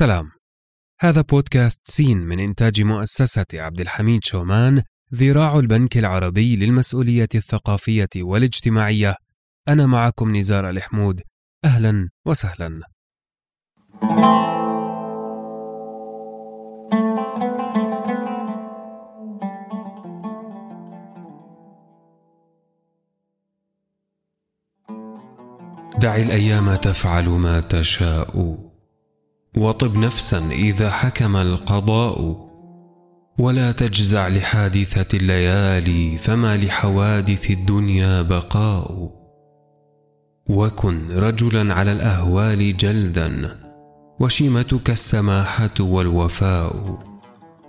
سلام هذا بودكاست سين من إنتاج مؤسسة عبد الحميد شومان ذراع البنك العربي للمسؤولية الثقافية والاجتماعية. أنا معكم نزار الحمود. أهلا وسهلا. دع الأيام تفعل ما تشاء. وطب نفسا إذا حكم القضاء ولا تجزع لحادثة الليالي فما لحوادث الدنيا بقاء. وكن رجلا على الأهوال جلدا وشيمتك السماحة والوفاء.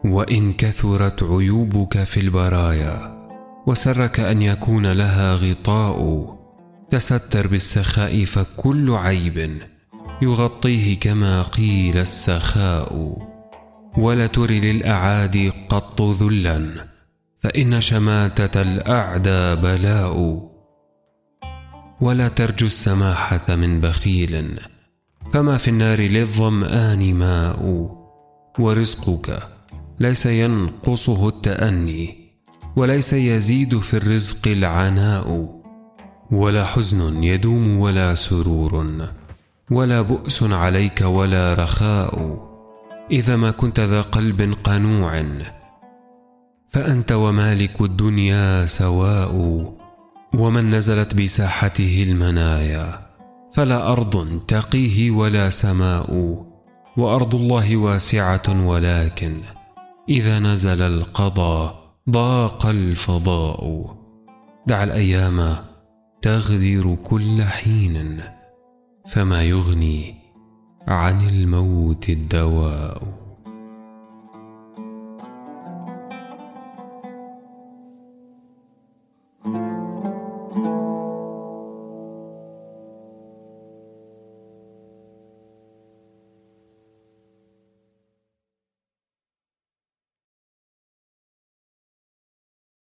وإن كثرت عيوبك في البرايا وسرك أن يكون لها غطاء. تستر بالسخاء فكل عيب يغطيه كما قيل السخاء. ولا تر للأعادي قط ذلا فإن شماتة الأعدى بلاء. ولا ترجو السماحة من بخيل فما في النار للظمآن ماء. ورزقك ليس ينقصه التأني وليس يزيد في الرزق العناء. ولا حزن يدوم ولا سرور. ولا بؤس عليك ولا رخاء إذا ما كنت ذا قلب قنوع فأنت ومالك الدنيا سواء ومن نزلت بساحته المنايا فلا أرض تقيه ولا سماء وأرض الله واسعة ولكن إذا نزل القضاء ضاق الفضاء. دع الأيام تغدر كل حين. فما يغني عن الموت الدواء.